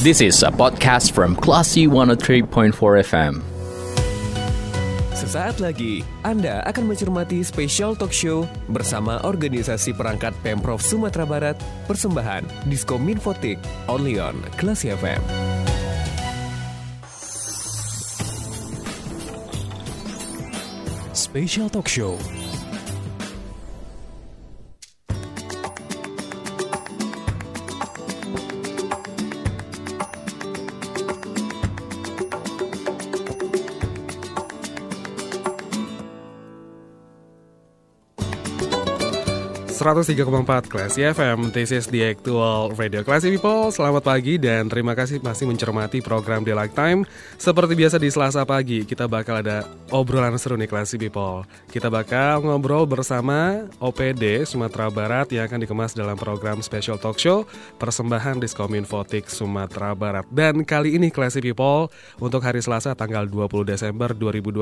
This is a podcast from Classy 103.4 FM. Sesaat lagi, Anda akan mencermati spesial talk show bersama organisasi perangkat Pemprov Sumatera Barat, persembahan Disko Minfotik, only on Classy FM. Special Talk Show 103,4 Classy FM This is the actual radio Classy People. Selamat pagi dan terima kasih masih mencermati program The Time. Seperti biasa di Selasa pagi Kita bakal ada obrolan seru nih Classy People. Kita bakal ngobrol bersama OPD Sumatera Barat Yang akan dikemas dalam program Special Talk Show Persembahan Diskominfotik Sumatera Barat. Dan kali ini Classy People Untuk hari Selasa tanggal 20 Desember 2022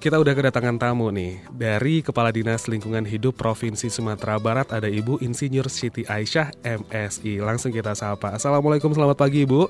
Kita udah kedatangan tamu nih Dari Kepala Dinas Lingkungan Hidup Provinsi Sumatera Sumatera Barat ada Ibu Insinyur Siti Aisyah MSI. Langsung kita sapa. Assalamualaikum, selamat pagi Ibu.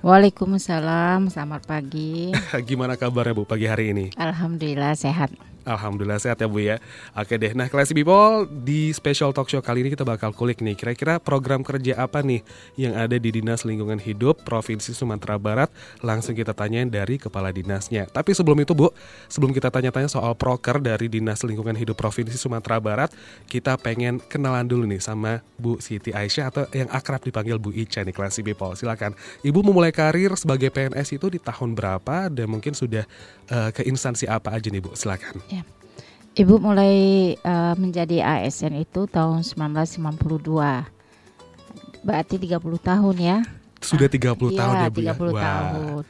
Waalaikumsalam, selamat pagi. Gimana kabarnya Bu pagi hari ini? Alhamdulillah sehat. Alhamdulillah sehat ya Bu ya. Oke deh, nah Classy People di special talk show kali ini kita bakal kulik nih kira-kira program kerja apa nih yang ada di Dinas Lingkungan Hidup Provinsi Sumatera Barat. Langsung kita tanyain dari kepala dinasnya. Tapi sebelum itu Bu, sebelum kita tanya-tanya soal proker dari Dinas Lingkungan Hidup Provinsi Sumatera Barat, kita pengen kenalan dulu nih sama Bu Siti Aisyah atau yang akrab dipanggil Bu Ica nih Classy People. Silakan. Ibu memulai karir sebagai PNS itu di tahun berapa dan mungkin sudah uh, ke instansi apa aja nih Bu? Silakan. Ibu mulai uh, menjadi ASN itu tahun 1992. Berarti 30 tahun ya. Sudah 30 ah, tahun ya, Bu 30 ya. tahun.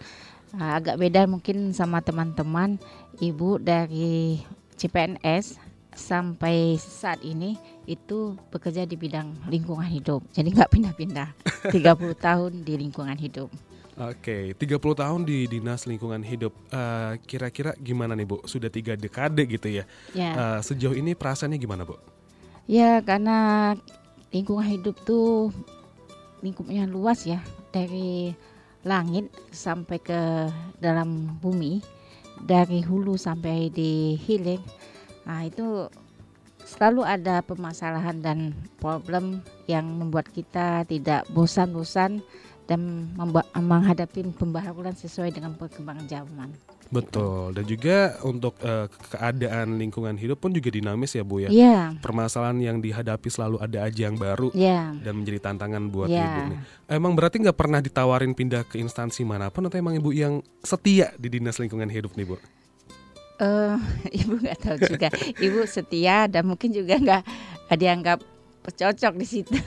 Uh, agak beda mungkin sama teman-teman Ibu dari CPNS sampai saat ini itu bekerja di bidang lingkungan hidup. Jadi nggak pindah-pindah. 30 tahun di lingkungan hidup. Oke, okay, 30 tahun di Dinas Lingkungan Hidup. eh, kira-kira gimana nih Bu? Sudah tiga dekade gitu ya. ya. Uh, sejauh ini perasaannya gimana Bu? Ya, karena lingkungan hidup tuh lingkupnya luas ya. Dari langit sampai ke dalam bumi. Dari hulu sampai di hilir. Nah, itu selalu ada permasalahan dan problem yang membuat kita tidak bosan-bosan dan menghadapi pembaharuan sesuai dengan perkembangan zaman. Betul. Dan juga untuk uh, keadaan lingkungan hidup pun juga dinamis ya Bu ya. Yeah. Permasalahan yang dihadapi selalu ada aja yang baru yeah. dan menjadi tantangan buat yeah. Ibu nih. Emang berarti nggak pernah ditawarin pindah ke instansi mana pun atau emang Ibu yang setia di Dinas Lingkungan Hidup nih Bu? Uh, ibu nggak tahu juga. ibu setia dan mungkin juga nggak dianggap cocok di situ.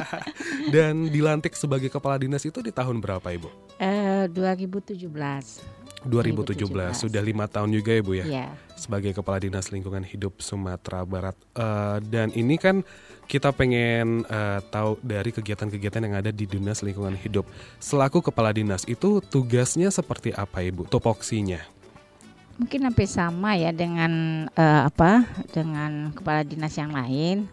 Dan dilantik sebagai kepala dinas itu di tahun berapa ibu? Uh, 2017. 2017. 2017 sudah lima tahun juga ya bu ya, yeah. sebagai kepala dinas lingkungan hidup Sumatera Barat. Uh, dan ini kan kita pengen uh, tahu dari kegiatan-kegiatan yang ada di dinas lingkungan hidup. Selaku kepala dinas itu tugasnya seperti apa ibu? Topoksinya? Mungkin hampir sama ya dengan uh, apa? Dengan kepala dinas yang lain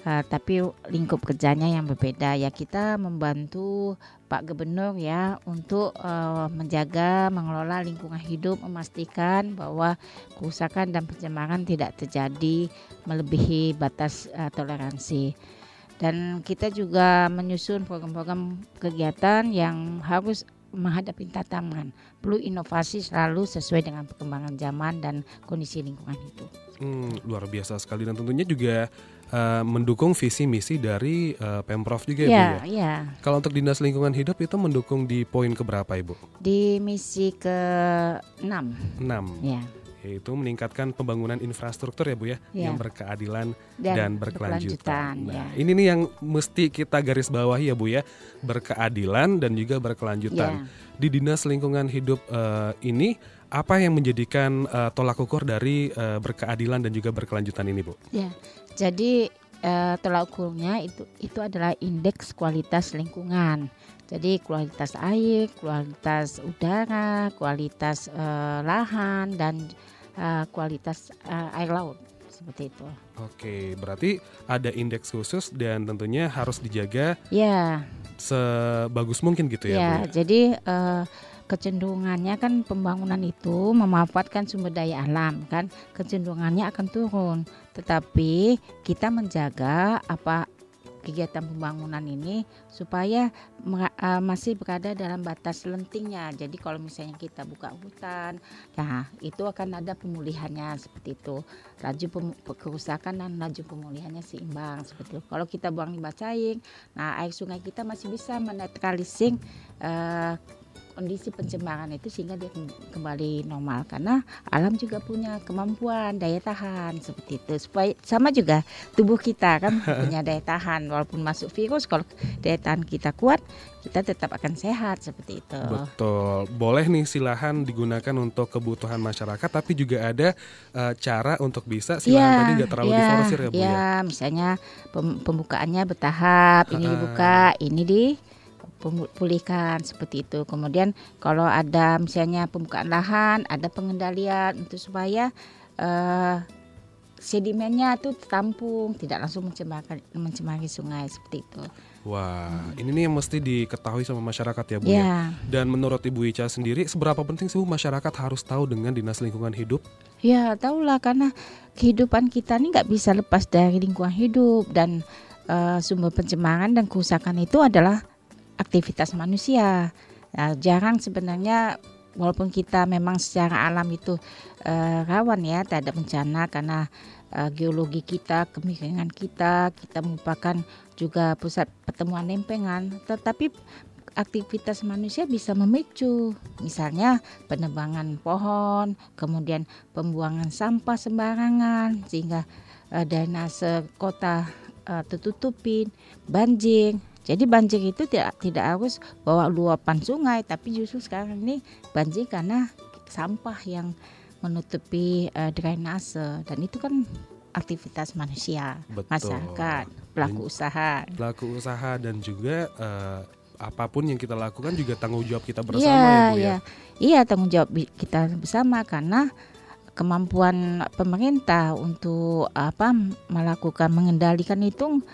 Uh, tapi lingkup kerjanya yang berbeda. Ya kita membantu Pak Gubernur ya untuk uh, menjaga mengelola lingkungan hidup memastikan bahwa kerusakan dan pencemaran tidak terjadi melebihi batas uh, toleransi. Dan kita juga menyusun program-program kegiatan yang harus menghadapi tantangan. Perlu inovasi selalu sesuai dengan perkembangan zaman dan kondisi lingkungan hidup. Hmm, luar biasa sekali. Dan tentunya juga uh, mendukung visi misi dari uh, pemprov juga ya, ya bu ya. ya. Kalau untuk dinas lingkungan hidup itu mendukung di poin keberapa ibu? Di misi ke 6 enam Ya yaitu meningkatkan pembangunan infrastruktur ya Bu ya, ya. yang berkeadilan dan, dan berkelanjutan. Nah, ya. ini nih yang mesti kita garis bawahi ya Bu ya, berkeadilan dan juga berkelanjutan. Ya. Di Dinas Lingkungan Hidup uh, ini apa yang menjadikan uh, tolak ukur dari uh, berkeadilan dan juga berkelanjutan ini Bu? Ya. Jadi uh, tolak ukurnya itu itu adalah indeks kualitas lingkungan. Jadi kualitas air, kualitas udara, kualitas uh, lahan dan uh, kualitas uh, air laut seperti itu. Oke, berarti ada indeks khusus dan tentunya harus dijaga. Ya. sebagus mungkin gitu ya, Ya, Bu. ya? jadi eh, kecenderungannya kan pembangunan itu memanfaatkan sumber daya alam kan, kecenderungannya akan turun. Tetapi kita menjaga apa kegiatan pembangunan ini supaya eh, masih berada dalam batas lentingnya. Jadi kalau misalnya kita buka hutan, nah itu akan ada pemulihannya seperti itu. Laju kerusakan dan laju pemulihannya seimbang seperti itu. Kalau kita buang limbah cair, nah air sungai kita masih bisa menetralisir eh, kondisi pencemaran itu sehingga dia kem- kembali normal karena alam juga punya kemampuan daya tahan seperti itu supaya sama juga tubuh kita kan punya daya tahan walaupun masuk virus kalau daya tahan kita kuat kita tetap akan sehat seperti itu Betul. Boleh nih silahan digunakan untuk kebutuhan masyarakat tapi juga ada eh, cara untuk bisa silahan tadi nggak terlalu iya, diforsir ya Bu ya. iya, misalnya pem- pembukaannya bertahap, ini Ha-ha. dibuka, ini dipulihkan seperti itu. Kemudian kalau ada misalnya pembukaan lahan, ada pengendalian untuk supaya eh, sedimennya itu tertampung, tidak langsung mencemari, mencemari sungai seperti itu. Wah, ini nih yang mesti diketahui sama masyarakat ya Bu ya. Ya, Dan menurut Ibu Ica sendiri, seberapa penting sih Bu masyarakat harus tahu dengan Dinas Lingkungan Hidup? ya tahulah karena kehidupan kita ini nggak bisa lepas dari lingkungan hidup dan eh, sumber pencemaran dan kerusakan itu adalah aktivitas manusia. Nah, jarang sebenarnya walaupun kita memang secara alam itu eh, rawan ya terhadap bencana karena eh, geologi kita, kemiringan kita, kita merupakan juga pusat pertemuan lempengan, tetapi aktivitas manusia bisa memicu misalnya penebangan pohon, kemudian pembuangan sampah sembarangan sehingga eh, drainase kota eh, tertutupin, banjir. Jadi banjir itu tidak tidak harus bawa luapan sungai, tapi justru sekarang ini banjir karena sampah yang menutupi eh, drainase dan itu kan aktivitas manusia, Betul. masyarakat, pelaku usaha. Pelaku usaha dan juga eh, apa pun yang kita lakukan juga tanggung jawab kita bersama Iya, ya Bu ya. iya. Iya, tanggung jawab kita bersama karena kemampuan pemerintah untuk apa melakukan mengendalikan itu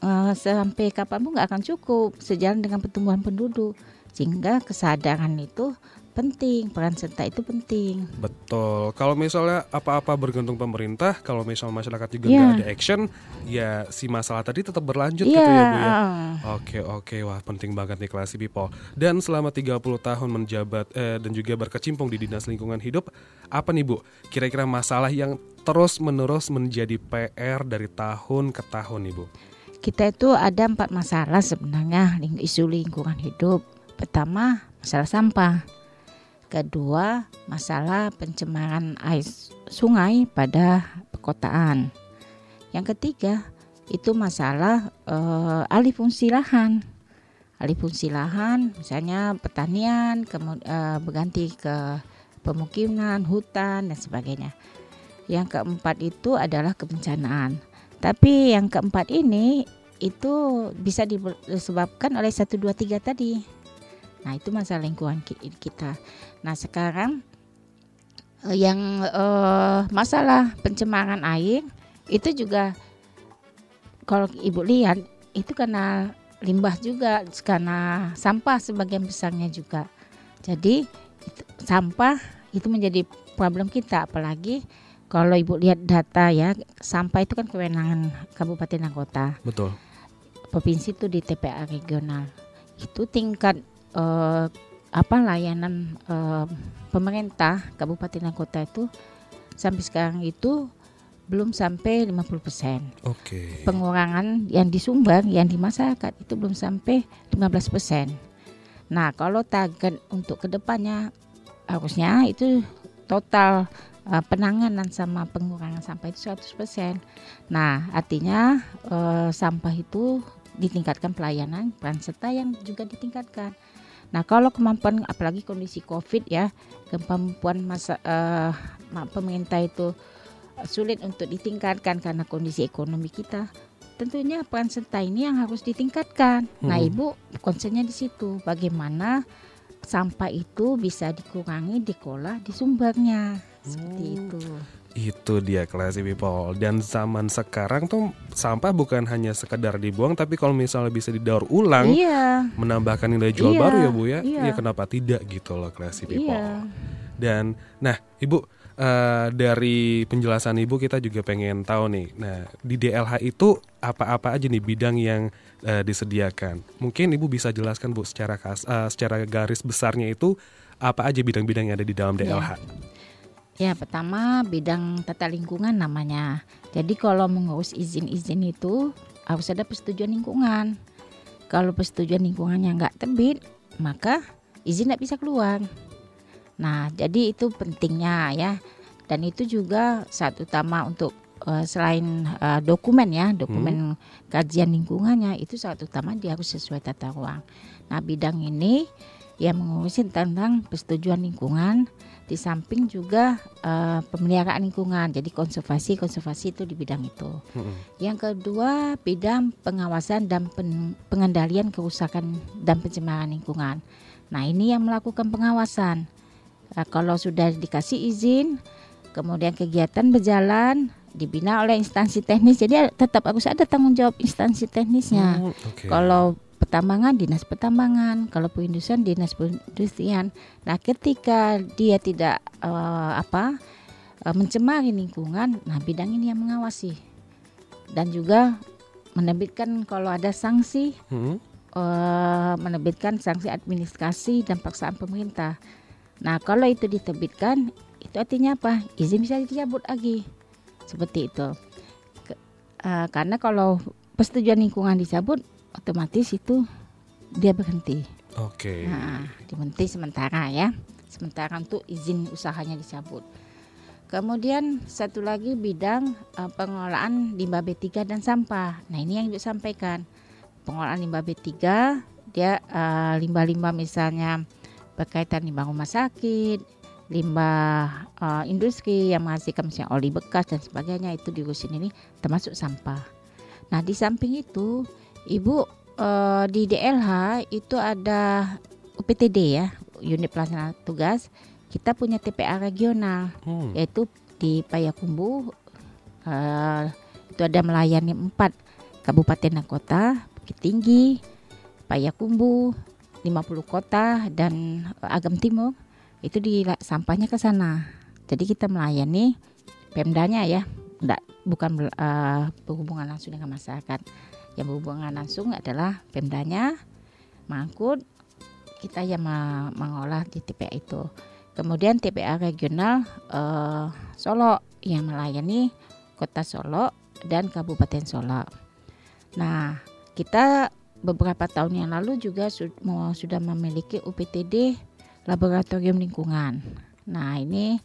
eh, sampai kapan pun nggak akan cukup sejalan dengan pertumbuhan penduduk sehingga kesadaran itu penting peran serta itu penting Betul. Kalau misalnya apa-apa bergantung pemerintah, kalau misalnya masyarakat juga Iya. nggak ada action, ya si masalah tadi tetap berlanjut gitu Iya, ya Bu ya. eh. Oke oke wah penting banget nih Classy People. Dan selama 30 tahun menjabat eh, dan juga berkecimpung di Dinas Lingkungan Hidup, apa nih Bu? Kira-kira masalah yang terus menerus menjadi PR dari tahun ke tahun nih Bu? Kita itu ada empat masalah sebenarnya isu lingkungan hidup. Pertama, masalah sampah. Kedua, masalah pencemaran air sungai pada perkotaan. Yang ketiga, itu masalah eh, alih fungsi lahan. Alih fungsi lahan, misalnya pertanian, kemudian berganti ke pemukiman, hutan dan sebagainya. Yang keempat itu adalah kebencanaan. Tapi yang keempat ini itu bisa disebabkan oleh 1 2 3 tadi. Nah, itu masalah lingkungan ki- kita. Nah, sekarang eh, yang eh, masalah pencemaran air itu juga kalau Ibu lihat itu karena limbah juga karena sampah sebagian besarnya juga. Jadi sampah itu menjadi problem kita apalagi kalau Ibu lihat data ya, sampah itu kan kewenangan kabupaten dan kota. Betul. Provinsi itu di TPA regional. Itu tingkat eh, apa layanan eh, pemerintah kabupaten dan kota itu sampai sekarang itu belum sampai 50%. Oke. Pengurangan yang disumber yang di masyarakat itu belum sampai 15%. Nah, kalau target untuk ke depannya harusnya itu total eh, penanganan sama pengurangan sampah itu 100%. Nah, artinya eh, sampah itu ditingkatkan pelayanan peran serta yang juga ditingkatkan. Nah, kalau kemampuan apalagi kondisi Covid ya, kemampuan masa eh, ma- pemerintah itu sulit untuk ditingkatkan karena kondisi ekonomi kita. Tentunya peran serta ini yang harus ditingkatkan. Nah, Hmm. Ibu concernnya di situ bagaimana sampah itu bisa dikurangi, diolah di sumbernya. Seperti Hmm. itu. Itu dia classy people. Dan zaman sekarang tuh sampah bukan hanya sekedar dibuang, tapi kalau misalnya bisa didaur ulang, Iya. menambahkan nilai jual Iya, baru ya bu ya. iya. Ya kenapa tidak gitu loh classy people. Iya. Dan nah ibu eh, dari penjelasan ibu kita juga pengen tahu nih. Nah di DLH itu apa-apa aja nih bidang yang eh, disediakan? Mungkin ibu bisa jelaskan bu secara kas, eh, secara garis besarnya itu apa aja bidang-bidang yang ada di dalam Iya. DLH? Ya, pertama bidang tata lingkungan namanya. Jadi kalau mengurus izin-izin itu harus ada persetujuan lingkungan. Kalau persetujuan lingkungannya nggak terbit, maka izin nggak bisa keluar. Nah, jadi itu pentingnya ya. Dan itu juga saat utama untuk eh, selain eh, dokumen ya, dokumen kajian lingkungannya itu saat utama dia harus sesuai tata ruang. Nah, bidang ini yang mengurusin tentang persetujuan lingkungan di samping juga eh, pemeliharaan lingkungan. Jadi konservasi konservasi itu di bidang itu. Mm-mm. Yang kedua bidang pengawasan dan pen- pengendalian kerusakan dan pencemaran lingkungan. Nah ini yang melakukan pengawasan. Nah, kalau sudah dikasih izin, kemudian kegiatan berjalan dibina oleh instansi teknis. Jadi tetap harus ada tanggung jawab instansi teknisnya. Hmm, oke. Kalau pertambangan dinas pertambangan, kalau perindustrian dinas perindustrian. Nah, ketika dia tidak eh, apa eh, mencemari lingkungan, nah bidang ini yang mengawasi dan juga menerbitkan kalau ada sanksi, Mm-mm. eh, menerbitkan sanksi administrasi dan paksaan pemerintah. Nah, kalau itu diterbitkan, itu artinya apa? Izin bisa dicabut lagi, seperti itu. Ke- eh, karena kalau persetujuan lingkungan dicabut, otomatis itu dia berhenti. Oke. Nah, diberhenti sementara ya. Sementara untuk izin usahanya dicabut. Kemudian satu lagi bidang eh, pengelolaan limbah B3 dan sampah. Nah, ini yang Ibu sampaikan. Pengelolaan limbah B3 dia eh, limbah-limbah misalnya berkaitan limbah rumah sakit, limbah eh, industri yang menghasilkan misalnya oli bekas dan sebagainya itu diurusin ini termasuk sampah. Nah, di samping itu Ibu eh, di DLH itu ada UPTD ya, unit pelaksana tugas. Kita punya TPA regional Hmm. yaitu di Payakumbuh eh, itu ada melayani empat kabupaten dan kota Bukit Tinggi, Payakumbuh, 50 kota dan eh, Agam Timur itu di sampahnya ke sana. Jadi kita melayani Pemdanya ya, enggak bukan eh, berhubungan langsung dengan masyarakat. Yang berhubungan langsung adalah Pemdanya mengangkut kita yang me- mengolah di TPA itu. Kemudian TPA regional eh, Solo yang melayani Kota Solo dan Kabupaten Solo. Nah, kita beberapa tahun yang lalu juga sudah memiliki UPTD Laboratorium Lingkungan. Nah, ini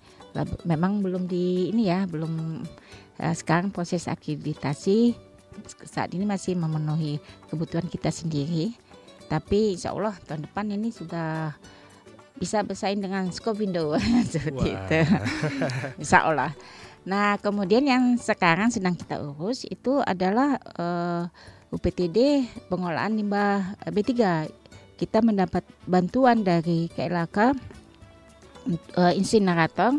memang belum di ini ya, belum eh, sekarang proses akreditasi saat ini masih memenuhi kebutuhan kita sendiri. Tapi insya Allah tahun depan ini sudah bisa bersaing dengan Skopindo seperti itu. Insya Allah. Nah kemudian yang sekarang sedang kita urus itu adalah eh, UPTD pengolahan limbah B3. Kita mendapat bantuan dari KLHK eh, insinerator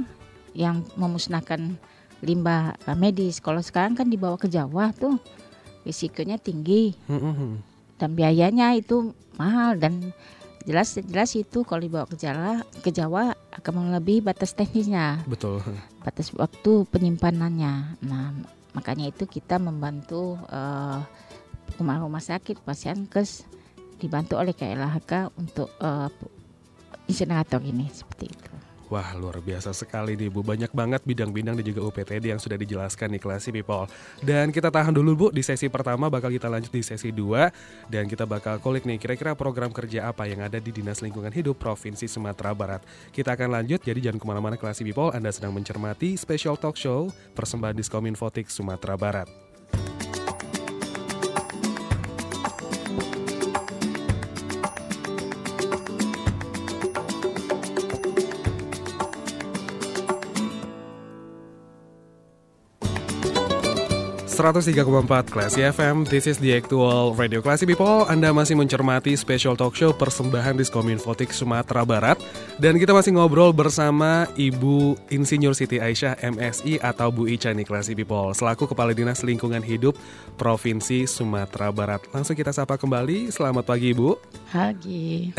yang memusnahkan limbah eh, medis. Kalau sekarang kan dibawa ke Jawa tuh risikonya tinggi. Dan biayanya itu mahal dan jelas jelas itu kalau dibawa ke Jawa ke Jawa akan melebihi batas teknisnya. Betul. batas waktu penyimpanannya. Nah makanya itu kita membantu eh, rumah-rumah sakit pasien kes dibantu oleh KLHK untuk eh, insinerator ini seperti itu Wah luar biasa sekali nih Bu. Banyak banget bidang-bidang dan juga UPTD yang sudah dijelaskan nih Classy People. Dan kita tahan dulu Bu. Di sesi pertama bakal kita lanjut di sesi 2 Dan kita bakal kulik nih kira-kira program kerja apa yang ada di Dinas Lingkungan Hidup Provinsi Sumatera Barat. Kita akan lanjut jadi jangan ke mana-mana Classy People. Anda sedang mencermati special talk show Persembahan Diskominfotik Sumatera Barat 103,4 Classy FM, this is the actual Radio Classy People. Anda masih mencermati special talk show persembahan Diskominfotik Sumatera Barat. Dan kita masih ngobrol bersama Ibu Insinyur Siti Aisyah MSI atau Bu Ica nih Classy People. Selaku Kepala Dinas Lingkungan Hidup Provinsi Sumatera Barat. Langsung kita sapa kembali, selamat pagi Ibu. Pagi.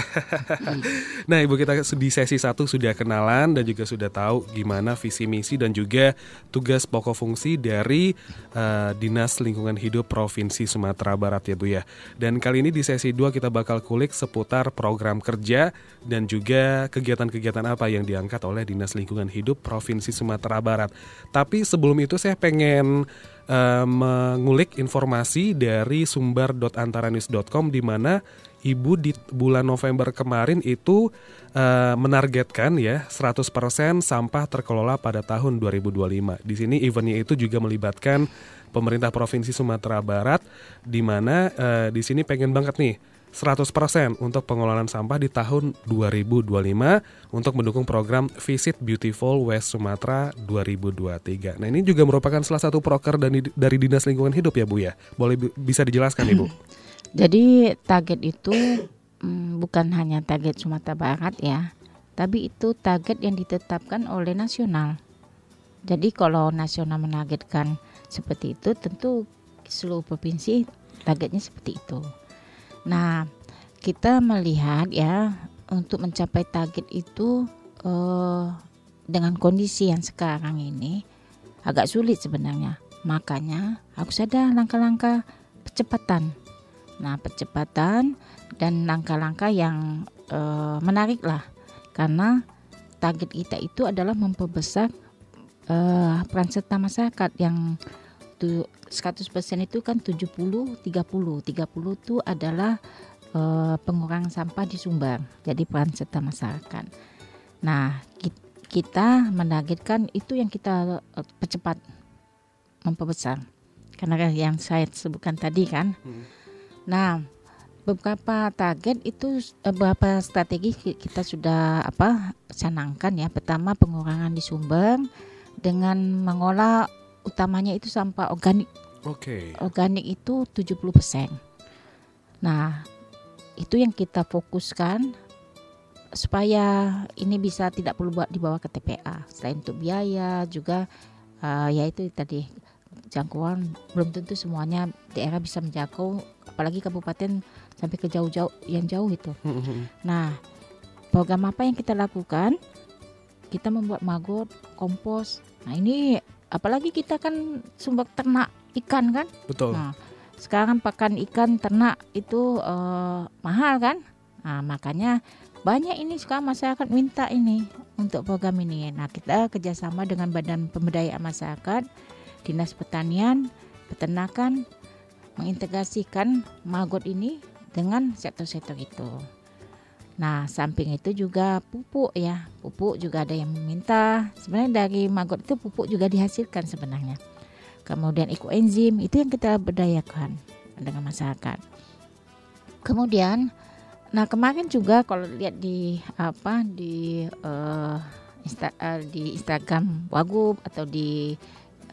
Nah Ibu kita di sesi satu sudah kenalan dan juga sudah tahu gimana visi misi dan juga tugas pokok fungsi dari uh, Dinas Lingkungan Hidup Provinsi Sumatera Barat ya Bu ya. Dan kali ini di sesi 2 kita bakal kulik seputar program kerja dan juga kegiatan-kegiatan apa yang diangkat oleh Dinas Lingkungan Hidup Provinsi Sumatera Barat. Tapi sebelum itu saya pengen uh, mengulik informasi dari sumber.antaranews.com di mana Ibu di bulan November kemarin itu uh, menargetkan ya 100% sampah terkelola pada tahun 2025. Di sini eventnya itu juga melibatkan pemerintah Provinsi Sumatera Barat di mana uh, di sini pengen banget nih 100% untuk pengelolaan sampah di tahun 2025 untuk mendukung program Visit Beautiful West Sumatera 2023. Nah ini juga merupakan salah satu proker dari, dari Dinas Lingkungan Hidup ya Bu ya. Boleh bisa dijelaskan Ibu? Jadi target itu mm, bukan hanya target Sumatera Barat ya, tapi itu target yang ditetapkan oleh nasional. Jadi kalau nasional menargetkan seperti itu, tentu seluruh provinsi targetnya seperti itu. Nah, kita melihat ya untuk mencapai target itu eh, dengan kondisi yang sekarang ini agak sulit sebenarnya. Makanya harus ada langkah-langkah percepatan Nah, percepatan dan langkah-langkah yang uh, menarik lah, karena target kita itu adalah memperbesar uh, peran serta masyarakat yang tu, 100% itu kan 70 30 30 itu adalah uh, pengurangan sampah di sumber jadi peran serta masyarakat. Nah kita menargetkan itu yang kita uh, percepat memperbesar. Karena yang saya sebutkan tadi kan. Hmm. Nah, beberapa target itu eh, beberapa strategi kita sudah apa canangkan ya. Pertama pengurangan di sumber dengan mengolah utamanya itu sampah organik. Oke. Okay. Organik itu 70%. Nah, itu yang kita fokuskan supaya ini bisa tidak perlu dibawa ke TPA. Selain untuk biaya juga uh, ya itu tadi jangkauan belum tentu semuanya daerah bisa menjangkau apalagi kabupaten sampai ke jauh-jauh yang jauh itu. Nah, program apa yang kita lakukan? Kita membuat maggot, kompos. Nah, ini apalagi kita kan sumber ternak ikan kan? Betul. Nah, sekarang pakan ikan ternak itu uh, mahal kan? Nah, makanya banyak ini sekarang masyarakat minta ini untuk program ini. Nah, kita kerjasama dengan Badan Pemberdayaan Masyarakat, Dinas Pertanian, Peternakan, mengintegrasikan maggot ini dengan sektor-sektor itu. Nah, samping itu juga pupuk ya. Pupuk juga ada yang meminta. Sebenarnya dari maggot itu pupuk juga dihasilkan sebenarnya. Kemudian ekoenzim itu yang kita berdayakan dengan masyarakat. Kemudian, nah kemarin juga kalau lihat di apa di uh, insta, uh, di Instagram Wagub atau di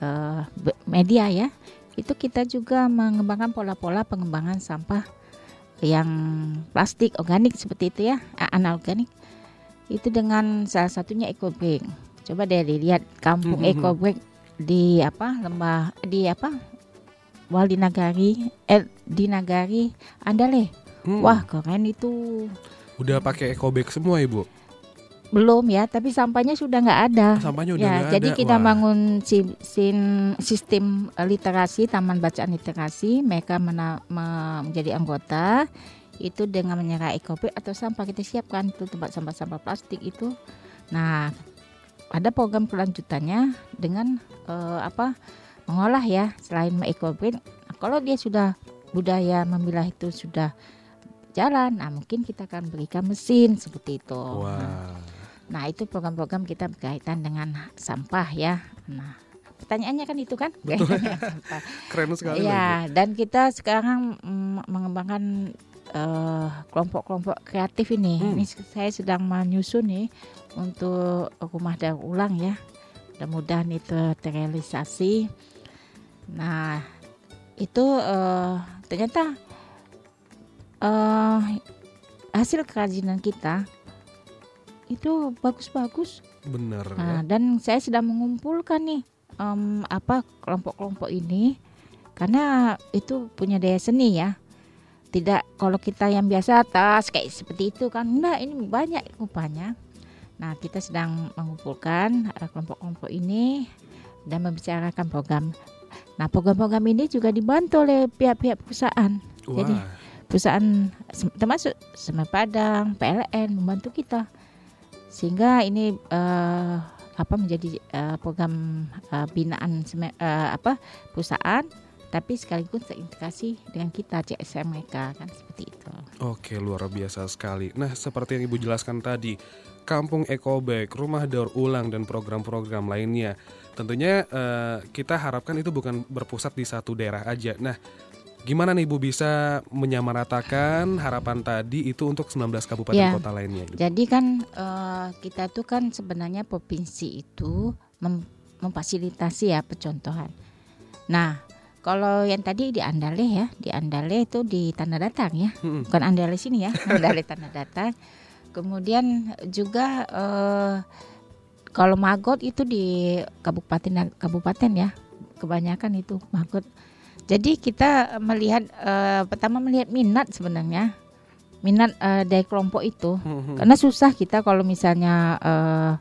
uh, media ya, itu kita juga mengembangkan pola-pola pengembangan sampah yang plastik organik seperti itu ya anorganik. Itu dengan salah satunya ecobag coba deh dilihat kampung mm -hmm. di apa lembah di apa? Wali Nagari eh di Nagari Andale. Hmm. wah keren itu. Udah pakai ecobag semua ibu belum ya, tapi sampahnya sudah nggak ada. Sampahnya udah ya, gak jadi ada. kita Wah. bangun si, sin, sistem eh, literasi, taman bacaan literasi, mereka mena, me, menjadi anggota itu dengan menyerah ekobek atau sampah kita siapkan tuh tempat sampah-sampah plastik itu. Nah, ada program kelanjutannya dengan uh, apa mengolah ya selain ekobek. Nah, kalau dia sudah budaya memilah itu sudah jalan, nah mungkin kita akan berikan mesin seperti itu. Wow. Nah, Nah, itu program-program kita berkaitan dengan sampah ya. Nah, pertanyaannya kan itu kan? Keren sekali. Ya, dan kita sekarang mm, mengembangkan uh, kelompok-kelompok kreatif ini. Hmm. Ini saya sedang menyusun nih untuk rumah daur ulang ya. Mudah-mudahan itu terrealisasi. Nah, itu eh, ternyata eh, hasil kerajinan kita itu bagus-bagus. Bener Nah, ya. dan saya sedang mengumpulkan nih em, apa kelompok-kelompok ini karena itu punya daya seni ya. Tidak kalau kita yang biasa tas kayak seperti itu kan, enggak ini banyak rupanya. Nah, kita sedang mengumpulkan eh, kelompok-kelompok ini dan membicarakan program. Nah, program-program ini juga dibantu oleh pihak-pihak perusahaan. Wah, jadi, Perusahaan termasuk Semen Padang, PLN membantu kita sehingga ini eh, apa menjadi eh, program eh, binaan eh, apa perusahaan tapi sekaligus terintegrasi dengan kita CSM mereka kan seperti itu. oke luar biasa sekali. Nah, seperti yang Ibu jelaskan tadi, Kampung Ekobek, Rumah Daur Ulang dan program-program lainnya. Tentunya eh, kita harapkan itu bukan berpusat di satu daerah aja. Nah, gimana nih Ibu bisa menyamaratakan harapan tadi itu untuk 19 kabupaten Ya. kota lainnya? Ibu? Jadi kan eh, kita tuh kan sebenarnya provinsi itu mem- memfasilitasi ya percontohan. Nah, kalau yang tadi di Andale ya, di Andale itu di Tanah Datar ya, Mm-mm. bukan Andale sini ya, Andale Tanah Datar. Kemudian juga eh, kalau Magot itu di kabupaten kabupaten ya, kebanyakan itu Magot. Jadi kita melihat eh, pertama melihat minat sebenarnya, minat eh, dari kelompok itu. Mhm. Karena susah kita kalau misalnya eh,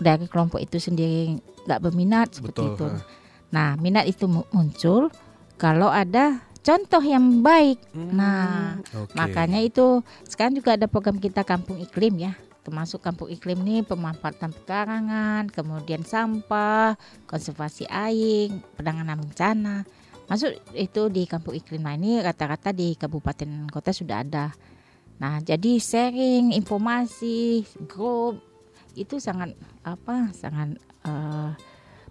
dari kelompok itu sendiri nggak berminat seperti Betul. itu. ha. Nah, minat itu mu- muncul kalau ada contoh yang baik. Nah, Hmm, Oke. Makanya itu sekarang juga ada program kita Kampung Iklim ya. Termasuk Kampung Iklim ini pemanfaatan pekarangan, kemudian sampah, konservasi air, penanganan bencana. Masuk itu di Kampung Iklim. Nah, ini rata-rata di kabupaten kota sudah ada. Nah, jadi sharing informasi, grup itu sangat apa? Sangat eh,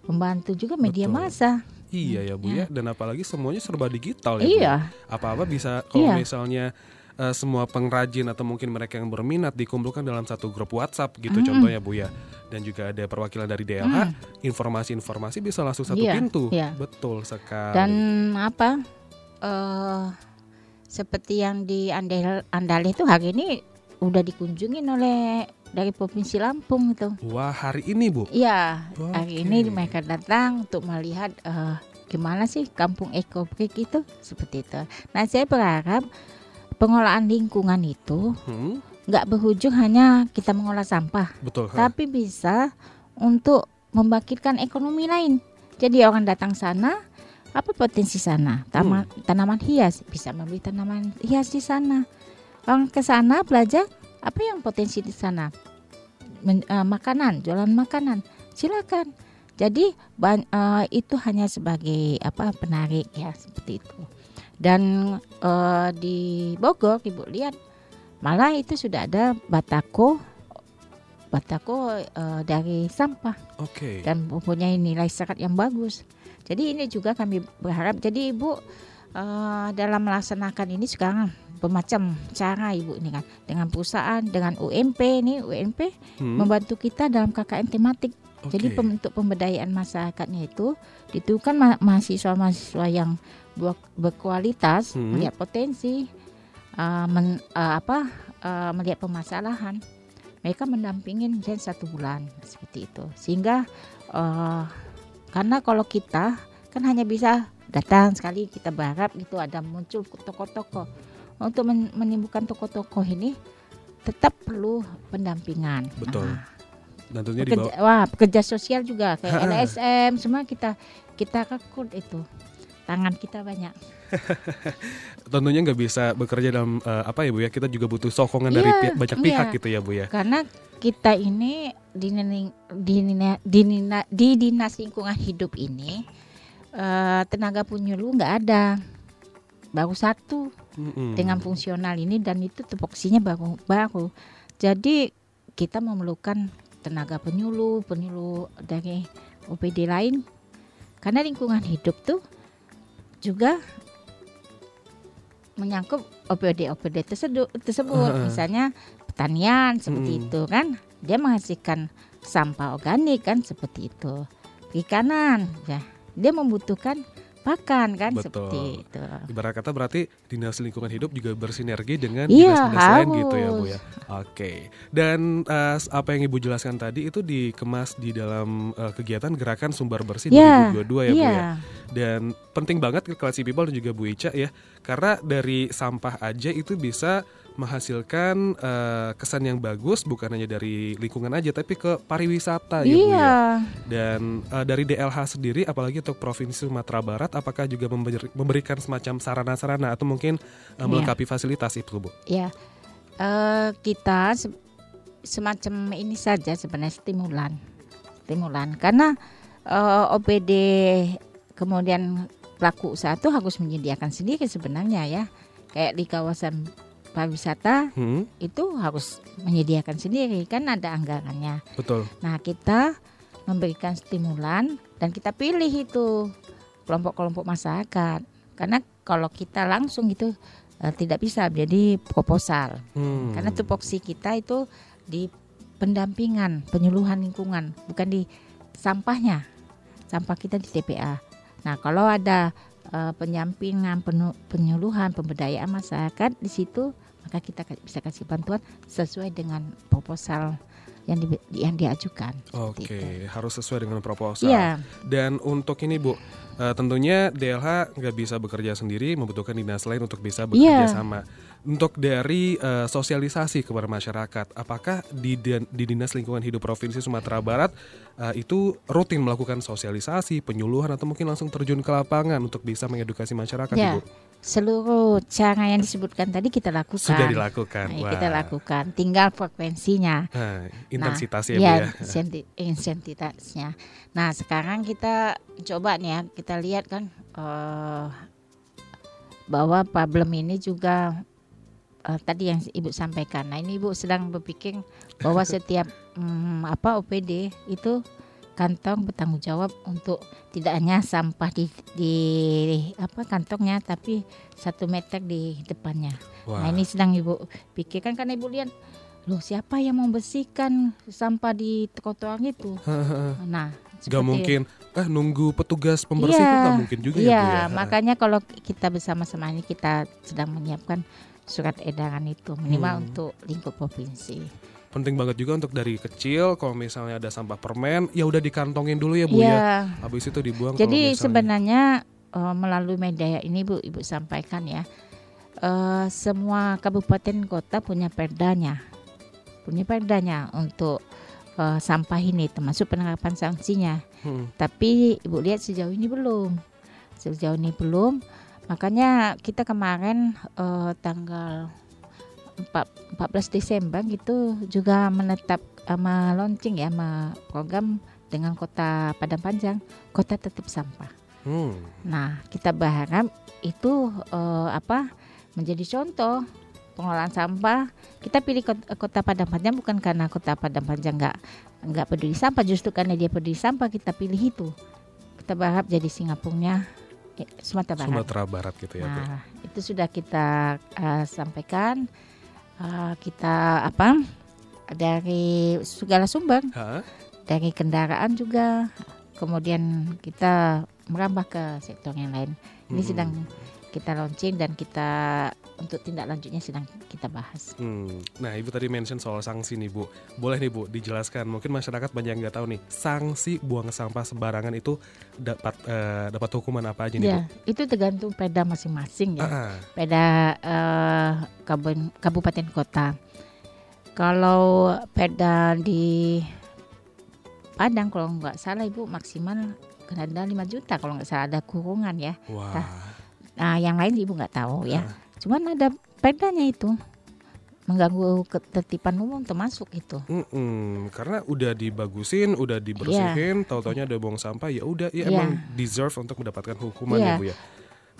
membantu juga media Betul. massa. Iya ya Bu ya, dan apalagi semuanya serba digital ya. Iya. Apa-apa bisa kalau Iya. misalnya eh, semua pengrajin atau mungkin mereka yang berminat dikumpulkan dalam satu grup WhatsApp gitu Mm-mm. contohnya Bu ya. Dan juga ada perwakilan dari DLH, Mm. informasi-informasi bisa langsung satu Iya, pintu. iya. Betul sekali. Dan apa? eh seperti yang di Andal Andale itu hari ini udah dikunjungin oleh dari provinsi Lampung itu. Wah, hari ini Bu. Iya, hari ini mereka datang untuk melihat eh, gimana sih kampung ekobrik itu seperti itu. Nah, saya berharap pengolahan lingkungan itu Hmm, nggak berujung hanya kita mengolah sampah, betul. ha. tapi bisa untuk membangkitkan ekonomi lain. Jadi orang datang sana, apa potensi sana? Taman, Tanaman hias, bisa membeli tanaman hias di sana. Orang ke sana belajar, apa yang potensi di sana? Men- eh, makanan, jualan makanan, silakan. Jadi ban- eh, itu hanya sebagai apa penarik ya seperti itu. Dan eh, di Bogor, ibu lihat, malah itu sudah ada batako, batako eh, dari sampah Oke. dan mempunyai nilai serat yang bagus. Jadi ini juga kami berharap. Jadi ibu eh, dalam melaksanakan ini sekarang bermacam cara ibu ini kan dengan perusahaan, dengan UMP ini UMP Hmm, membantu kita dalam KKN tematik. Jadi oke. pem- untuk pemberdayaan masyarakatnya itu ditujukan ma- mahasiswa-mahasiswa yang ber- berkualitas, Hmm. melihat potensi, eh, men- eh, apa eh, melihat permasalahan. Mereka mendampingin misalnya satu bulan seperti itu. Sehingga eh, karena kalau kita kan hanya bisa datang sekali kita berharap gitu ada muncul tokoh-tokoh. Untuk men- menimbulkan tokoh-tokoh ini tetap perlu pendampingan. Betul. Nah, Dan tentunya di pekerja, bawah wah pekerja sosial juga kayak LSM semua kita kita rekrut itu tangan kita banyak tentunya nggak bisa bekerja dalam eh, apa ya Bu ya. Kita juga butuh sokongan dari Iya, pi- banyak iya. pihak gitu ya Bu ya. karena kita ini di di, di, di dinas lingkungan hidup ini eh, tenaga penyuluh nggak ada baru satu Mm-mm. dengan fungsional ini dan itu tupoksinya baru baru jadi kita memerlukan tenaga penyuluh penyuluh dari OPD lain karena lingkungan hidup tuh juga menyangkut OPD OPD tersebut. Tersebut Heeh. misalnya pertanian seperti Mm. itu kan? Dia menghasilkan sampah organik kan? Seperti itu. Perikanan ya. Dia membutuhkan dilupakan kan Betul. seperti itu. Ibarat kata berarti dinas lingkungan hidup juga bersinergi dengan Iya, dinas-dinas lain gitu ya bu ya. Oke. Dan eh, apa yang ibu jelaskan tadi itu dikemas di dalam eh, kegiatan gerakan sumber bersih Iya, 2022 ya bu ya. iya. Dan penting banget ke Classy People dan juga Bu Ica ya, karena dari sampah aja itu bisa menghasilkan eh, kesan yang bagus bukan hanya dari lingkungan aja tapi ke pariwisata ya Bu ya. Iya, Dan eh, dari DLH sendiri, apalagi untuk Provinsi Sumatera Barat, apakah juga memberi- memberikan semacam sarana-sarana atau mungkin Iya. melengkapi fasilitas itu, Bu? ya. Eh, kita se- semacam ini saja sebenarnya stimulan, stimulan karena eh, OPD kemudian pelaku usaha itu harus menyediakan sendiri sebenarnya ya, kayak di kawasan pariwisata Hmm, itu harus menyediakan sendiri kan ada anggarannya. betul. Nah, kita memberikan stimulan dan kita pilih itu kelompok-kelompok masyarakat. Karena kalau kita langsung itu eh, tidak bisa jadi proposal. Hmm. Karena tupoksi kita itu di pendampingan, penyuluhan lingkungan, bukan di sampahnya. Sampah kita di TPA. Nah, kalau ada eh, penyampingan, penyuluhan, pemberdayaan masyarakat di situ, maka kita bisa kasih bantuan sesuai dengan proposal yang di, yang diajukan. Oke, itu. harus sesuai dengan proposal. Iya, Dan untuk ini, Bu, eh, tentunya DLH nggak bisa bekerja sendiri, membutuhkan dinas lain untuk bisa bekerja Iya. sama. Untuk dari eh, sosialisasi kepada masyarakat, apakah di, di Dinas Lingkungan Hidup Provinsi Sumatera Barat eh, itu rutin melakukan sosialisasi, penyuluhan, atau mungkin langsung terjun ke lapangan untuk bisa mengedukasi masyarakat, Ya, Ibu? seluruh cara yang disebutkan tadi kita lakukan. Sudah dilakukan. Nah, kita lakukan, tinggal frekuensinya. Nah, intensitasnya, nah, Bu ya, ya. insenti- insentitasnya. Nah, sekarang kita coba nih ya, kita lihat kan eh, bahwa problem ini juga eh, tadi yang ibu sampaikan. Nah, ini ibu sedang berpikir bahwa setiap mm, apa OPD itu kantong bertanggung jawab untuk tidak hanya sampah di, di apa kantongnya, tapi satu meter di depannya. Wah. Nah ini sedang ibu pikirkan karena ibu lihat loh siapa yang membersihkan sampah di trotoar itu. Nah Gak mungkin, eh nunggu petugas pembersih Iya, itu nggak mungkin juga Iya ya, Bu ya. makanya kalau kita bersama-sama ini kita sedang menyiapkan surat edaran itu minimal Hmm. untuk lingkup provinsi. penting banget juga untuk dari kecil kalau misalnya ada sampah permen ya udah dikantongin dulu ya bu ya Iya. habis itu dibuang Jadi misalnya- sebenarnya eh, melalui media ini Bu Ibu sampaikan ya. eh, semua kabupaten kota punya perdanya. Punya perdanya untuk eh, sampah ini termasuk penerapan sanksinya. Hmm. Tapi Ibu lihat sejauh ini belum. Sejauh ini belum. Makanya kita kemarin eh, tanggal 4 14 Desember gitu juga menetap sama launching ya sama program dengan kota Padang Panjang, kota tetap sampah. Hmm. Nah, kita berharap itu eh, apa menjadi contoh pengelolaan sampah. Kita pilih kota, kota Padang Panjang bukan karena kota Padang Panjang nggak nggak peduli sampah, justru karena dia peduli sampah kita pilih itu. Kita berharap jadi Singapurnya Sumatera Barat. Sumatera Barat gitu ya bu Nah, itu sudah kita eh, sampaikan. Eh, kita apa dari segala sumber Hah? dari kendaraan juga kemudian kita merambah ke sektor yang lain ini Mm-mm. sedang kita launching dan kita untuk tindak lanjutnya sedang kita bahas Hmm. Nah, ibu tadi mention soal sanksi nih bu. Boleh nih bu, dijelaskan. Mungkin masyarakat banyak yang nggak tahu nih. Sanksi buang sampah sembarangan itu dapat eh, dapat hukuman apa aja nih bu? ya itu tergantung peda masing-masing ya ah. peda eh, kabun- kabupaten kota kalau peda di Padang kalau nggak salah ibu maksimal kena denda 5 juta kalau nggak salah ada kurungan ya Wah. Nah, yang lain ibu nggak tahu ya. Ah. Cuman ada pedanya itu mengganggu ketertiban umum termasuk itu. Mm-mm, karena udah dibagusin, udah dibersihin, tahu-taunya ada buang sampah, ya udah, ya Iya. emang deserve untuk mendapatkan hukuman ya Iya. bu ya.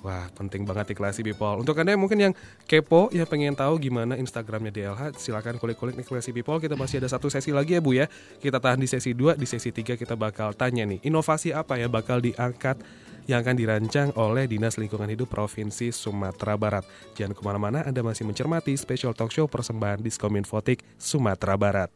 Wah penting banget nih Classy People. Untuk anda yang mungkin yang kepo ya pengen tahu gimana Instagramnya DLH, silakan kulik-kulik nih Classy People. Kita masih ada satu sesi lagi ya bu ya. Kita tahan di sesi 2, di sesi 3 kita bakal tanya nih inovasi apa ya bakal diangkat yang akan dirancang oleh Dinas Lingkungan Hidup Provinsi Sumatera Barat. Jangan ke mana-mana, Anda masih mencermati special talk show persembahan Diskominfotik Sumatera Barat.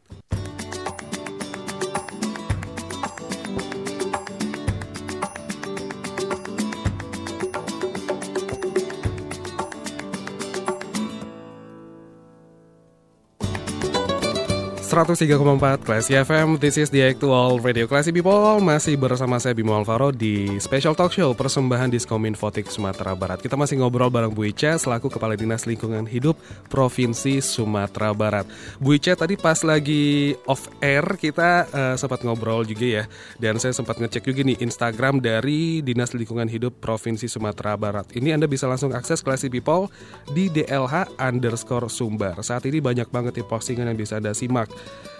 103,4 Classy FM This is the actual Radio Classy People. Masih bersama saya Bimo Alvaro di Special Talk Show Persembahan Diskomin Fotik Sumatera Barat. Kita masih ngobrol bareng Bu Ica Selaku Kepala Dinas Lingkungan Hidup Provinsi Sumatera Barat. Bu Ica tadi pas lagi off air Kita uh, sempat ngobrol juga ya. Dan saya sempat ngecek juga nih Instagram dari Dinas Lingkungan Hidup Provinsi Sumatera Barat. Ini Anda bisa langsung akses Classy People Di DLH underscore Sumbar. Saat ini banyak banget ya postingan yang bisa Anda simak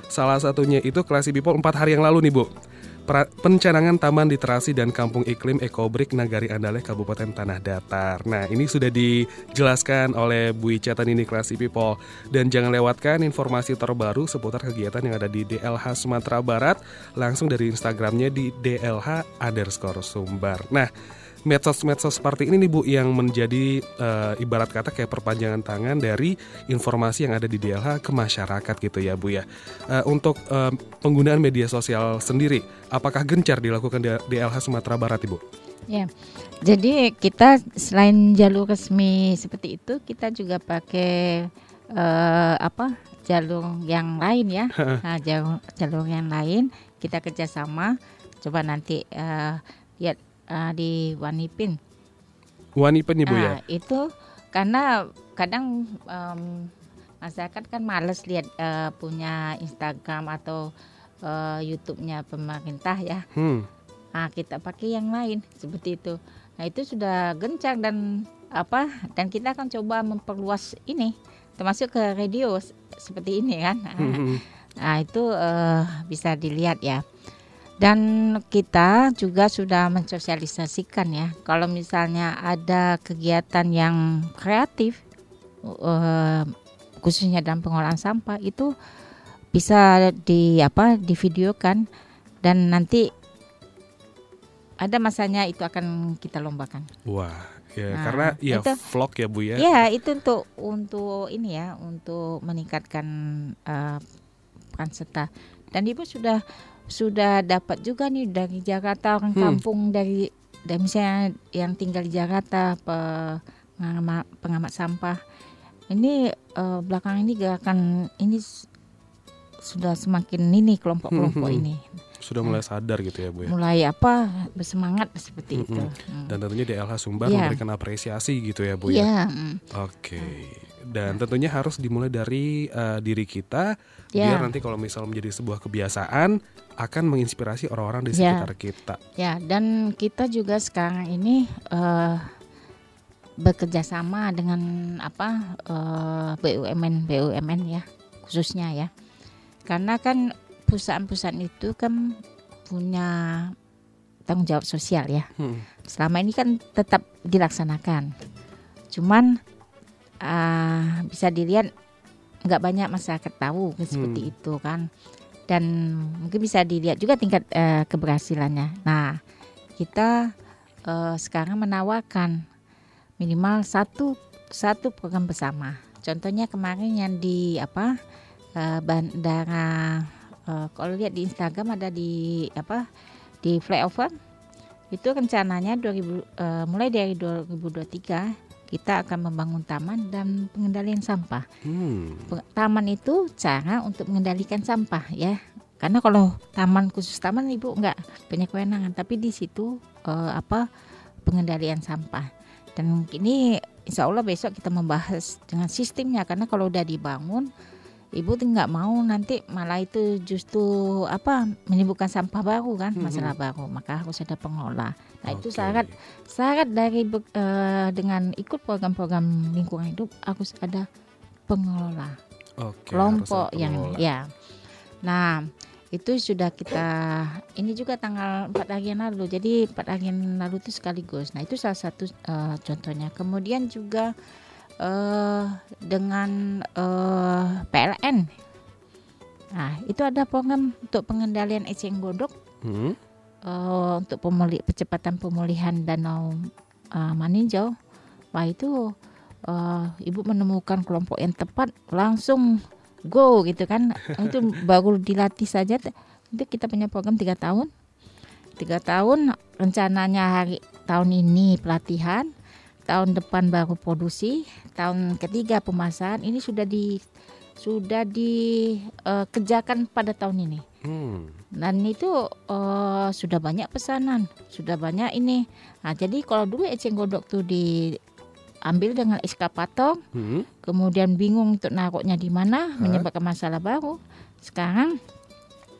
Salah satunya itu Classy People 4 hari yang lalu nih Bu. Pencanangan Taman Literasi dan Kampung Iklim Ekobrik Nagari Andaleh Kabupaten Tanah Datar. Nah ini sudah dijelaskan oleh Bu Ica ini Classy People. Dan jangan lewatkan informasi terbaru seputar kegiatan yang ada di DLH Sumatera Barat langsung dari Instagramnya di DLH underscore Sumbar. Nah medsos-medsos seperti ini nih Bu yang menjadi uh, ibarat kata kayak perpanjangan tangan dari informasi yang ada di DLH ke masyarakat gitu ya Bu ya. Uh, untuk uh, penggunaan media sosial sendiri, apakah gencar dilakukan di DLH Sumatera Barat Ibu? Ya, jadi kita selain jalur resmi seperti itu, kita juga pakai uh, apa jalur yang lain ya, nah, jalur jalur yang lain kita kerjasama. Coba nanti uh, lihat uh, di Wanipin. Wanipin ibu uh, ya? Itu karena kadang um, masyarakat kan males lihat uh, punya Instagram atau uh, YouTube-nya pemerintah ya. Hmm. Nah, kita pakai yang lain seperti itu. Nah itu sudah gencar dan apa dan kita akan coba memperluas ini termasuk ke radio seperti ini kan. Hmm. Nah itu uh, bisa dilihat ya. Dan kita juga sudah mensosialisasikan ya, kalau misalnya ada kegiatan yang kreatif, uh, khususnya dalam pengolahan sampah itu bisa di apa divideokan dan nanti ada masanya itu akan kita lombakan. Wah, ya nah, karena ya itu, vlog ya bu ya. Ya itu untuk untuk ini ya untuk meningkatkan uh, peran serta dan ibu sudah sudah dapat juga nih dari Jakarta orang hmm. kampung dari dan misalnya yang tinggal di Jakarta pengamat, pengamat sampah ini uh, belakang ini gerakan ini sudah semakin ini kelompok-kelompok hmm, hmm. ini sudah mulai sadar gitu ya bu ya mulai apa bersemangat seperti hmm, itu hmm. dan tentunya DLH Sumbar yeah. memberikan apresiasi gitu ya bu yeah. ya hmm. oke okay. dan tentunya harus dimulai dari uh, diri kita yeah. biar nanti kalau misal menjadi sebuah kebiasaan akan menginspirasi orang-orang di ya. sekitar ya. kita. Ya, dan kita juga sekarang ini uh, bekerja sama dengan apa uh, eh, BUMN BUMN ya khususnya ya. Karena kan perusahaan-perusahaan itu kan punya tanggung jawab sosial ya. Hmm. Selama ini kan tetap dilaksanakan. Cuman uh, bisa dilihat nggak banyak masyarakat tahu seperti hmm. itu kan dan mungkin bisa dilihat juga tingkat uh, keberhasilannya. Nah, kita uh, sekarang menawarkan minimal satu satu program bersama. Contohnya kemarin yang di apa uh, bandara uh, kalau lihat di Instagram ada di apa di flyover itu rencananya 2000 uh, mulai dari 2023 kita akan membangun taman dan pengendalian sampah. Hmm. Taman itu cara untuk mengendalikan sampah ya. Karena kalau taman khusus taman ibu nggak punya kewenangan, tapi di situ uh, apa pengendalian sampah. Dan ini insya Allah besok kita membahas dengan sistemnya karena kalau udah dibangun ibu nggak mau nanti malah itu justru apa menimbulkan sampah baru kan hmm. masalah baru maka harus ada pengelola nah okay. itu syarat syarat dari uh, dengan ikut program-program lingkungan hidup harus ada pengelola okay, kelompok yang ya nah itu sudah kita ini juga tanggal 4 hari yang lalu jadi 4 hari yang lalu itu sekaligus nah itu salah satu uh, contohnya kemudian juga uh, dengan uh, PLN. Nah, itu ada program untuk pengendalian eceng gondok hmm. Uh, untuk pemuli percepatan pemulihan danau uh, Maninjau. Wah itu uh, ibu menemukan kelompok yang tepat langsung go gitu kan. itu baru dilatih saja. Itu kita punya program tiga tahun. Tiga tahun rencananya hari tahun ini pelatihan tahun depan baru produksi, tahun ketiga pemasaran ini sudah di sudah dikerjakan pada tahun ini. Hmm. Dan itu eh, sudah banyak pesanan, sudah banyak ini. Nah, jadi kalau dulu eceng gondok tuh diambil dengan eskavator, Hmm. kemudian bingung untuk naruhnya di mana, menyebabkan masalah baru. Sekarang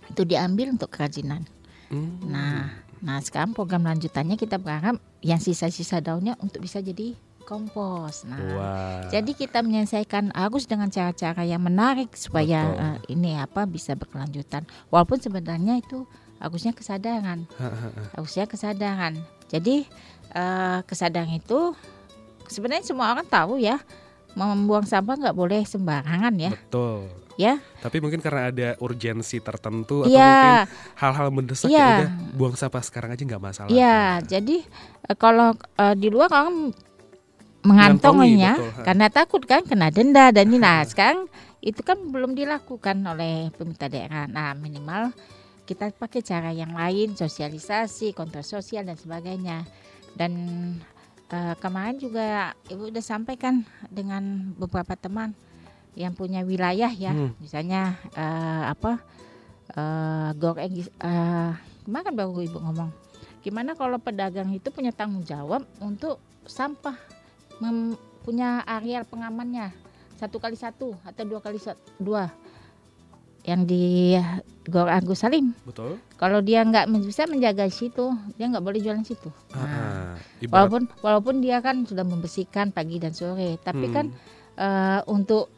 itu diambil untuk kerajinan. Hmm. Nah, nah sekarang program lanjutannya kita berharap yang sisa-sisa daunnya untuk bisa jadi kompos. Nah, Wah. jadi kita menyelesaikan arus dengan cara-cara yang menarik supaya Betul. eh, ini apa bisa berkelanjutan. Walaupun sebenarnya itu harusnya kesadaran, harusnya kesadaran. Jadi eh, kesadaran itu sebenarnya semua orang tahu ya, membuang sampah nggak boleh sembarangan ya, Betul. ya. Tapi mungkin karena ada urgensi tertentu atau mungkin Iya, hal-hal mendesak Iya. ya udah buang sampah sekarang aja nggak masalah. iya. Jadi eh, kalau eh, di luar orang mengantonginya karena takut kan kena denda dan ini. Nah sekarang itu kan belum dilakukan oleh pemerintah daerah. Nah minimal kita pakai cara yang lain, sosialisasi, kontrol sosial dan sebagainya. Dan eh, kemarin juga ibu udah sampaikan dengan beberapa teman yang punya wilayah ya, Hmm. misalnya eh, apa eh goreng eh, kemarin baru ibu ngomong, gimana kalau pedagang itu punya tanggung jawab untuk sampah, punya areal pengamannya satu kali satu atau dua kali dua yang di Gor Agus Salim. Betul. Kalau dia nggak bisa menjaga situ, dia nggak boleh jualan situ. Ah, Nah, ah. Ibarat- walaupun walaupun dia kan sudah membersihkan pagi dan sore, tapi Hmm. kan eh, untuk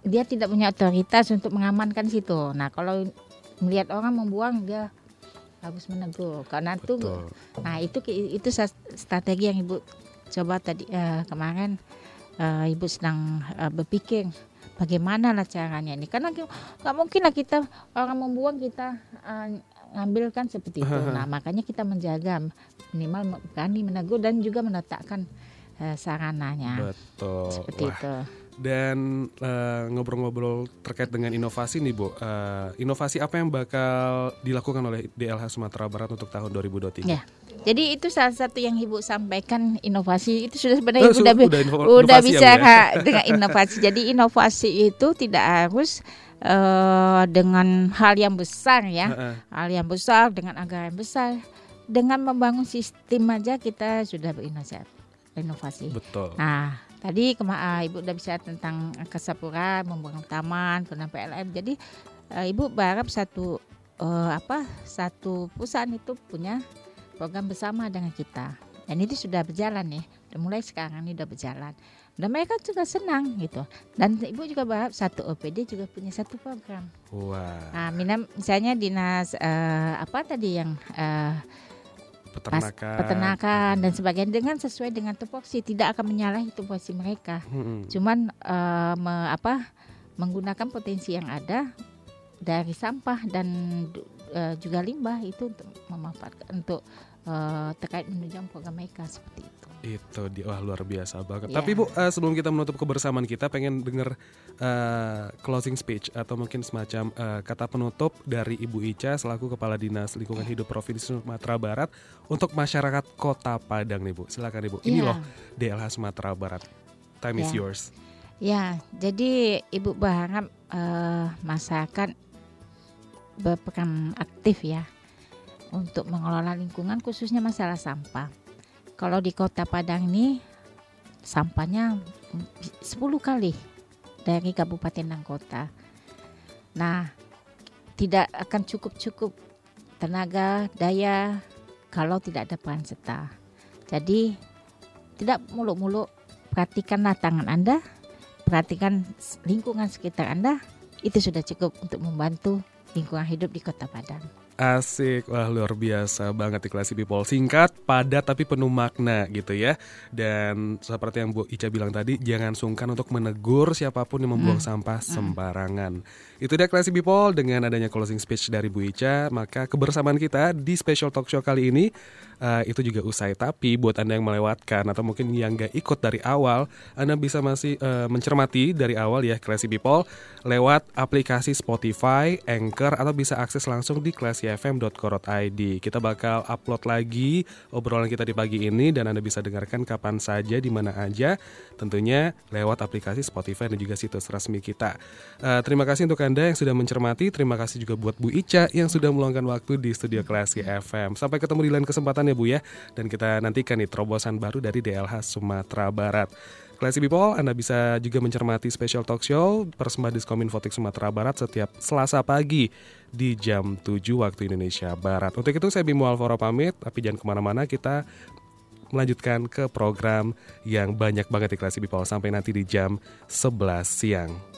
dia tidak punya otoritas untuk mengamankan situ. Nah, kalau melihat orang membuang dia harus menegur karena itu Betul. nah itu itu strategi yang ibu coba tadi eh, kemarin eh, ibu sedang eh, berpikir bagaimana lah caranya ini. Karena nggak mungkin lah kita orang membuang kita eh, ngambil kan seperti itu. Nah makanya kita menjaga minimal berani menegur dan juga meletakkan eh, sarananya. Betul. seperti Wah, itu Dan eh, ngobrol-ngobrol terkait dengan inovasi nih, Bu. Eh, inovasi apa yang bakal dilakukan oleh DLH Sumatera Barat untuk tahun 2023? Ya. Jadi itu salah satu yang ibu sampaikan inovasi itu sudah sebenarnya Eh, ibu su- udah, bi- udah info- udah inovasi ya, bicara dengan inovasi. Jadi inovasi itu tidak harus eh, dengan hal yang besar ya, Heeh. hal yang besar dengan anggaran besar. Dengan membangun sistem aja kita sudah berinovasi. Inovasi. Betul. Nah, tadi kema ah, ibu udah bicara tentang kesapura, membangun taman, kemudian PLM. Jadi eh, ibu berharap satu eh, apa satu perusahaan itu punya program bersama dengan kita. Dan itu sudah berjalan ya. Dan mulai sekarang ini sudah berjalan. Dan mereka juga senang gitu. Dan ibu juga berharap satu OPD juga punya satu program. Wah, Nah, mina- misalnya dinas eh, apa tadi yang eh, pas peternakan. peternakan dan sebagainya dengan sesuai dengan tupoksi tidak akan menyalahi tupoksi mereka. Mm-mm. Cuman eh, me- apa menggunakan potensi yang ada dari sampah dan eh, juga limbah itu untuk memanfaatkan untuk eh, terkait menunjang program mereka seperti itu. Itu dia wah luar biasa banget. Iya. Tapi Bu, eh, sebelum kita menutup kebersamaan kita pengen denger eh, closing speech atau mungkin semacam eh, kata penutup dari Ibu Ica selaku Kepala Dinas Lingkungan Hidup Provinsi Sumatera Barat untuk masyarakat Kota Padang nih Bu. Silakan Ibu. Ini Iya. loh DLH Sumatera Barat. Time is Iya. yours. Ya, jadi ibu berharap eh, masyarakat berperan aktif ya untuk mengelola lingkungan khususnya masalah sampah. Kalau di Kota Padang ini sampahnya 10 kali dari kabupaten dan kota. Nah, tidak akan cukup-cukup tenaga, daya kalau tidak ada peran serta. Jadi tidak muluk-muluk perhatikanlah tangan Anda, perhatikan lingkungan sekitar Anda, itu sudah cukup untuk membantu lingkungan hidup di Kota Padang. Asik, wah luar biasa banget di Classy People Singkat, padat tapi penuh makna gitu ya. Dan seperti yang Bu Ica bilang tadi, jangan sungkan untuk menegur siapa pun yang membuang sampah sembarangan Itu dia Classy People, dengan adanya closing speech dari Bu Ica Maka kebersamaan kita di special talk show kali ini uh, itu juga usai. Tapi buat Anda yang melewatkan atau mungkin yang gak ikut dari awal, Anda bisa masih uh, mencermati dari awal ya Classy People lewat aplikasi Spotify, Anchor atau bisa akses langsung di classyfm.co.id. Kita bakal upload lagi obrolan kita di pagi ini dan Anda bisa dengarkan kapan saja di mana aja tentunya lewat aplikasi Spotify dan juga situs resmi kita. Uh, terima kasih untuk Anda yang sudah mencermati, terima kasih juga buat Bu Ica yang sudah meluangkan waktu di studio Classy FM. Sampai ketemu di lain kesempatan ya Bu ya. Dan kita nantikan nih terobosan baru dari DLH Sumatera Barat. Classy People, Anda bisa juga mencermati special talk show persembahan Diskominfotik Sumatera Barat setiap Selasa pagi di jam 7 waktu Indonesia Barat. Untuk itu saya Bimo Alvaro pamit, tapi jangan ke mana-mana, kita melanjutkan ke program yang banyak banget di Classy People sampai nanti di jam 11 siang.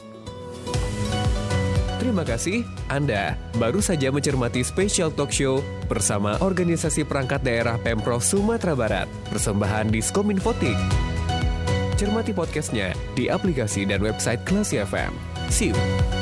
Terima kasih, Anda baru saja mencermati special talk show bersama Organisasi Perangkat Daerah Pemprov Sumatera Barat, persembahan Diskominfotik. Cermati podcastnya di aplikasi dan website Klasi FM. See you.